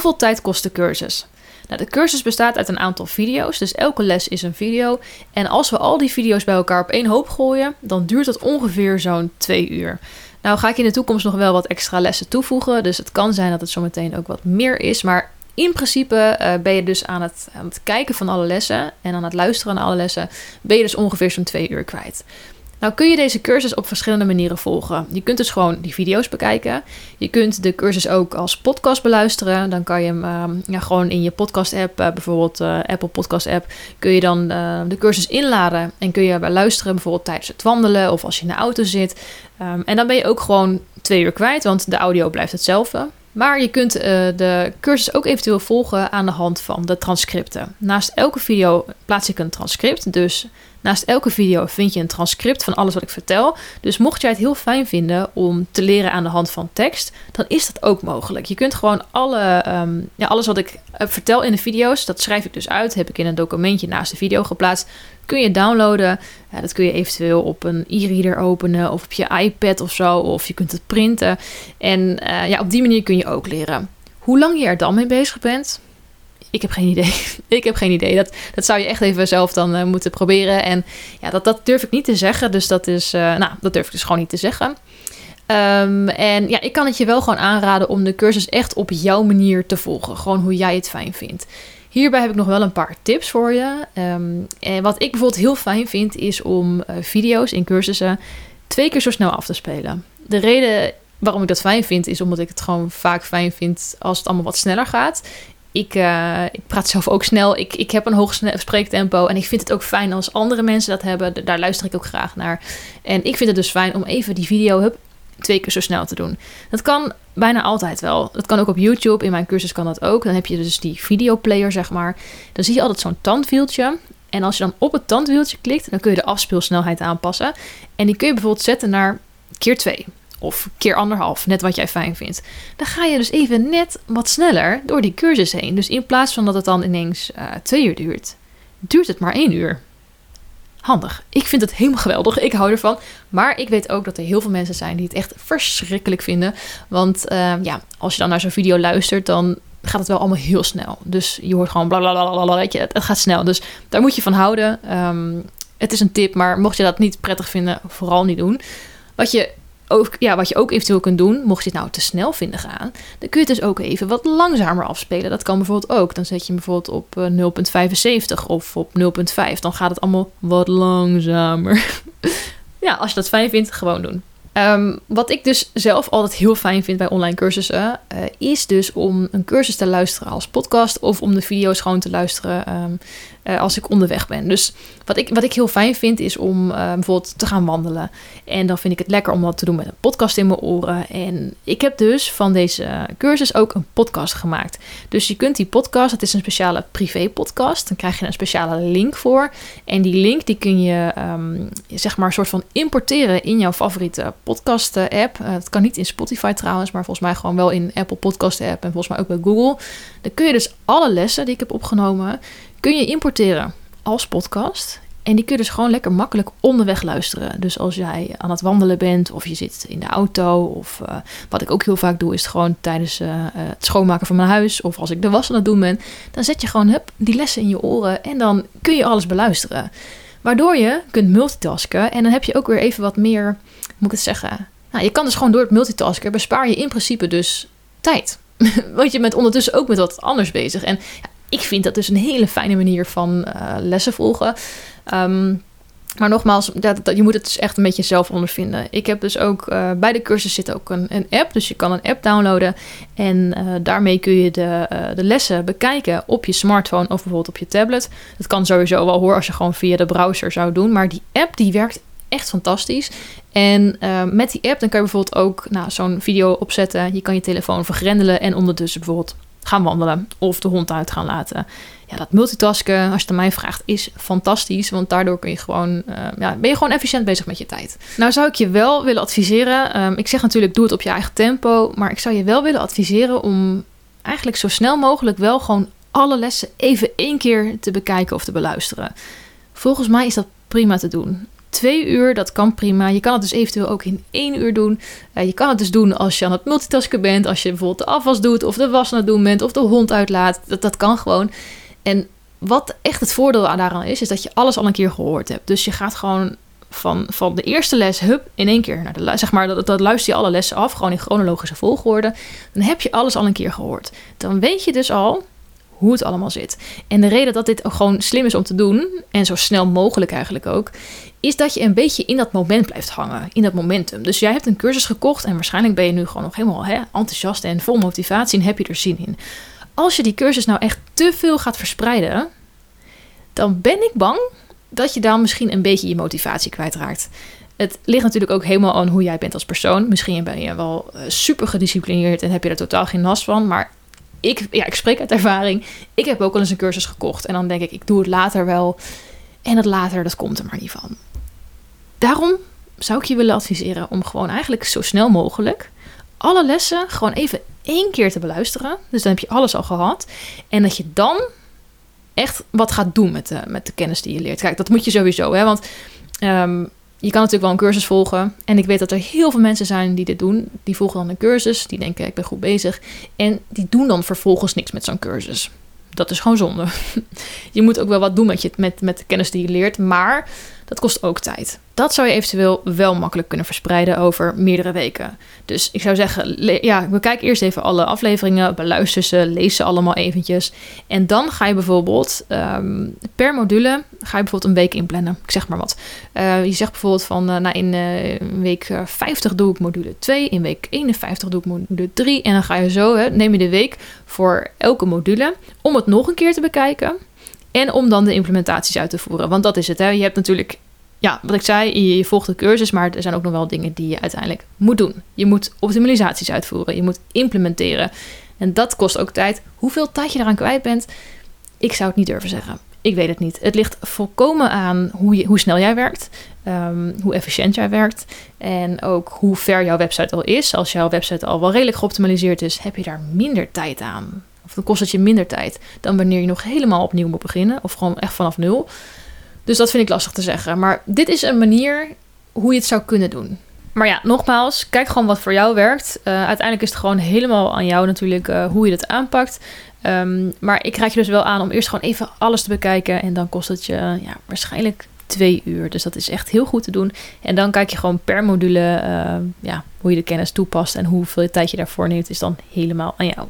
Hoeveel tijd kost de cursus? Nou, de cursus bestaat uit een aantal video's, dus elke les is een video. En als we al die video's bij elkaar op één hoop gooien, dan duurt het ongeveer zo'n twee uur. Nou ga ik in de toekomst nog wel wat extra lessen toevoegen, dus het kan zijn dat het zometeen ook wat meer is. Maar in principe uh, ben je dus aan het, aan het kijken van alle lessen en aan het luisteren naar alle lessen, ben je dus ongeveer zo'n twee uur kwijt. Nou kun je deze cursus op verschillende manieren volgen. Je kunt dus gewoon die video's bekijken. Je kunt de cursus ook als podcast beluisteren. Dan kan je hem uh, ja, gewoon in je podcast app, uh, bijvoorbeeld uh, Apple Podcast app, kun je dan de cursus inladen. En kun je luisteren bijvoorbeeld tijdens het wandelen of als je in de auto zit. Um, en dan ben je ook gewoon twee uur kwijt, want de audio blijft hetzelfde. Maar je kunt uh, de cursus ook eventueel volgen aan de hand van de transcripten. Naast elke video plaats ik een transcript. Dus naast elke video vind je een transcript van alles wat ik vertel. Dus mocht jij het heel fijn vinden om te leren aan de hand van tekst, dan is dat ook mogelijk. Je kunt gewoon alle, um, ja, alles wat ik vertel in de video's, dat schrijf ik dus uit. Heb ik in een documentje naast de video geplaatst kun je downloaden. Ja, dat kun je eventueel op een e-reader openen of op je iPad of zo. Of je kunt het printen. En uh, ja, op die manier kun je ook leren. Hoe lang je er dan mee bezig bent, ik heb geen idee. ik heb geen idee. Dat, dat zou je echt even zelf dan uh, moeten proberen. En ja, dat, dat durf ik niet te zeggen. Dus dat is, uh, nou, dat durf ik dus gewoon niet te zeggen. Um, en ja, ik kan het je wel gewoon aanraden om de cursus echt op jouw manier te volgen. Gewoon hoe jij het fijn vindt. Hierbij heb ik nog wel een paar tips voor je. Um, en wat ik bijvoorbeeld heel fijn vind, is om uh, video's in cursussen twee keer zo snel af te spelen. De reden waarom ik dat fijn vind, is omdat ik het gewoon vaak fijn vind als het allemaal wat sneller gaat. Ik, uh, ik praat zelf ook snel. Ik, ik heb een hoog spreektempo. En ik vind het ook fijn als andere mensen dat hebben. Daar luister ik ook graag naar. En ik vind het dus fijn om even die video hup, twee keer zo snel te doen. Dat kan bijna altijd wel. Dat kan ook op YouTube. In mijn cursus kan dat ook. Dan heb je dus die videoplayer, zeg maar. Dan zie je altijd zo'n tandwieltje. En als je dan op het tandwieltje klikt, dan kun je de afspeelsnelheid aanpassen. En die kun je bijvoorbeeld zetten naar keer 2 of keer anderhalf, net wat jij fijn vindt. Dan ga je dus even net wat sneller door die cursus heen. Dus in plaats van dat het dan ineens uh, twee uur duurt, duurt het maar één uur handig. Ik vind het helemaal geweldig. Ik hou ervan. Maar ik weet ook dat er heel veel mensen zijn die het echt verschrikkelijk vinden. Want uh, ja, als je dan naar zo'n video luistert, dan gaat het wel allemaal heel snel. Dus je hoort gewoon blablabla, weet je, het, het gaat snel. Dus daar moet je van houden. Um, het is een tip, maar mocht je dat niet prettig vinden, vooral niet doen. Wat je ook, ja, wat je ook eventueel kunt doen, mocht je het nou te snel vinden gaan, dan kun je het dus ook even wat langzamer afspelen. Dat kan bijvoorbeeld ook. Dan zet je hem bijvoorbeeld op 0,75 eh, of op 0,5. Dan gaat het allemaal wat langzamer. ja, als je dat fijn vindt, gewoon doen. Um, wat ik dus zelf altijd heel fijn vind bij online cursussen, uh, is dus om een cursus te luisteren als podcast of om de video's gewoon te luisteren um, uh, als ik onderweg ben. Dus wat ik, wat ik heel fijn vind is om uh, bijvoorbeeld te gaan wandelen. En dan vind ik het lekker om dat te doen met een podcast in mijn oren. En ik heb dus van deze cursus ook een podcast gemaakt. Dus je kunt die podcast, het is een speciale privé podcast. Dan krijg je een speciale link voor. En die link die kun je um, zeg maar een soort van importeren in jouw favoriete podcast app. Uh, dat kan niet in Spotify trouwens, maar volgens mij gewoon wel in Apple Podcast app en volgens mij ook bij Google. Dan kun je dus alle lessen die ik heb opgenomen, kun je importeren als podcast. En die kun je dus gewoon lekker makkelijk onderweg luisteren. Dus als jij aan het wandelen bent of je zit in de auto. Of uh, wat ik ook heel vaak doe is gewoon tijdens uh, het schoonmaken van mijn huis. Of als ik de was aan het doen ben. Dan zet je gewoon hup, die lessen in je oren en dan kun je alles beluisteren. Waardoor je kunt multitasken en dan heb je ook weer even wat meer, moet ik het zeggen. Nou, je kan dus gewoon door het multitasken bespaar je in principe dus tijd. Want je bent ondertussen ook met wat anders bezig. En ja, ik vind dat dus een hele fijne manier van uh, lessen volgen. Um, maar nogmaals, dat, je moet het dus echt een beetje zelf ondervinden. Ik heb dus ook uh, bij de cursus zit ook een, een, app. Dus je kan een app downloaden. En uh, daarmee kun je de, de lessen bekijken op je smartphone of bijvoorbeeld op je tablet. Dat kan sowieso wel hoor als je gewoon via de browser zou doen. Maar die app die werkt echt fantastisch. En met die app dan kan je bijvoorbeeld ook nou, zo'n video opzetten. Je kan je telefoon vergrendelen en ondertussen bijvoorbeeld gaan wandelen of de hond uit gaan laten. Ja, dat multitasken, als je het aan mij vraagt, is fantastisch. Want daardoor kun je gewoon, uh, ja, ben je gewoon efficiënt bezig met je tijd. Nou zou ik je wel willen adviseren. Um, ik zeg natuurlijk, doe het op je eigen tempo. Maar ik zou je wel willen adviseren om eigenlijk zo snel mogelijk wel gewoon alle lessen even één keer te bekijken of te beluisteren. Volgens mij is dat prima te doen. Twee uur, dat kan prima. Je kan het dus eventueel ook in één uur doen. Uh, je kan het dus doen als je aan het multitasken bent. Als je bijvoorbeeld de afwas doet of de was aan het doen bent of de hond uitlaat. Dat, dat kan gewoon. En wat echt het voordeel daaraan is, is dat je alles al een keer gehoord hebt. Dus je gaat gewoon van, van de eerste les, hup, in één keer naar de zeg maar, dat, dat luister je alle lessen af, gewoon in chronologische volgorde. Dan heb je alles al een keer gehoord. Dan weet je dus al hoe het allemaal zit. En de reden dat dit gewoon slim is om te doen, en zo snel mogelijk eigenlijk ook, is dat je een beetje in dat moment blijft hangen, in dat momentum. Dus jij hebt een cursus gekocht en waarschijnlijk ben je nu gewoon nog helemaal hè, enthousiast en vol motivatie en heb je er zin in. Als je die cursus nou echt te veel gaat verspreiden, dan ben ik bang dat je dan misschien een beetje je motivatie kwijtraakt. Het ligt natuurlijk ook helemaal aan hoe jij bent als persoon. Misschien ben je wel eh, super gedisciplineerd en heb je er totaal geen last van. Maar ik, ja, ik spreek uit ervaring. Ik heb ook al eens een cursus gekocht. En dan denk ik, ik doe het later wel. En het later, dat komt er maar niet van. Daarom zou ik je willen adviseren om gewoon eigenlijk zo snel mogelijk alle lessen gewoon even één keer te beluisteren. Dus dan heb je alles al gehad. En dat je dan echt wat gaat doen met de, met de kennis die je leert. Kijk, dat moet je sowieso, hè? Want um, je kan natuurlijk wel een cursus volgen. En ik weet dat er heel veel mensen zijn die dit doen. Die volgen dan een cursus. Die denken, ik ben goed bezig. En die doen dan vervolgens niks met zo'n cursus. Dat is gewoon zonde. Je moet ook wel wat doen met, je, met, met de kennis die je leert. Maar dat kost ook tijd. Dat zou je eventueel wel makkelijk kunnen verspreiden over meerdere weken. Dus ik zou zeggen, ja, bekijk eerst even alle afleveringen, beluister ze, lees ze allemaal eventjes. En dan ga je bijvoorbeeld um, per module, ga je bijvoorbeeld een week inplannen. Ik zeg maar wat. Uh, je zegt bijvoorbeeld van, uh, nou in uh, week 50 doe ik module 2, in week 51 doe ik module 3. En dan ga je zo, hè, neem je de week voor elke module om het nog een keer te bekijken. En om dan de implementaties uit te voeren. Want dat is het. Hè. Je hebt natuurlijk, ja, wat ik zei, je, volgt de cursus, maar er zijn ook nog wel dingen die je uiteindelijk moet doen. Je moet optimalisaties uitvoeren. Je moet implementeren. En dat kost ook tijd. Hoeveel tijd je eraan kwijt bent, ik zou het niet durven zeggen. Ik weet het niet. Het ligt volkomen aan hoe, je, hoe snel jij werkt, um, hoe efficiënt jij werkt en ook hoe ver jouw website al is. Als jouw website al wel redelijk geoptimaliseerd is, heb je daar minder tijd aan. Of dan kost het je minder tijd dan wanneer je nog helemaal opnieuw moet beginnen. Of gewoon echt vanaf nul. Dus dat vind ik lastig te zeggen. Maar dit is een manier hoe je het zou kunnen doen. Maar ja, nogmaals, kijk gewoon wat voor jou werkt. Uh, uiteindelijk is het gewoon helemaal aan jou natuurlijk uh, hoe je het aanpakt. Um, maar ik raad je dus wel aan om eerst gewoon even alles te bekijken. En dan kost het je ja, waarschijnlijk twee uur. Dus dat is echt heel goed te doen. En dan kijk je gewoon per module ja, hoe je de kennis toepast. En hoeveel tijd je daarvoor neemt, is dan helemaal aan jou.